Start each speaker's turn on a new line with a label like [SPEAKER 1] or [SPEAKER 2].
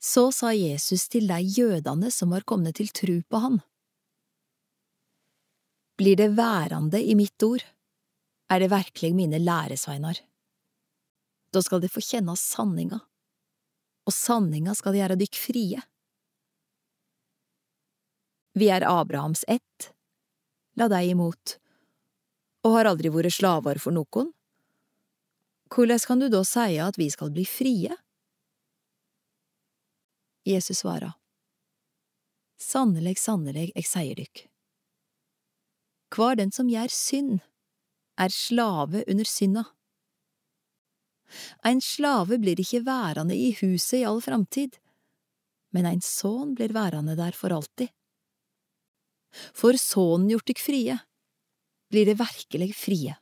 [SPEAKER 1] Så sa Jesus til de jødene som var kommet til tru på han. Blir det værande i mitt ord, er det virkelig mine læresveinar. Da skal de få kjenne sanninga, og sanninga skal gjøre dykk frie. Vi er Abrahams ett, la deg imot, og har aldri vært slaver for noen. Hvordan kan du da si at vi skal bli frie? Jesus svarer, Sannelig, sannelig, eg seier dykk. Kvar den som gjør synd, er slave under synda. Ein slave blir ikke værende i huset i all framtid, men ein sønn blir værende der for alltid. For Sønnen gjort dykk frie, blir det virkelig frie.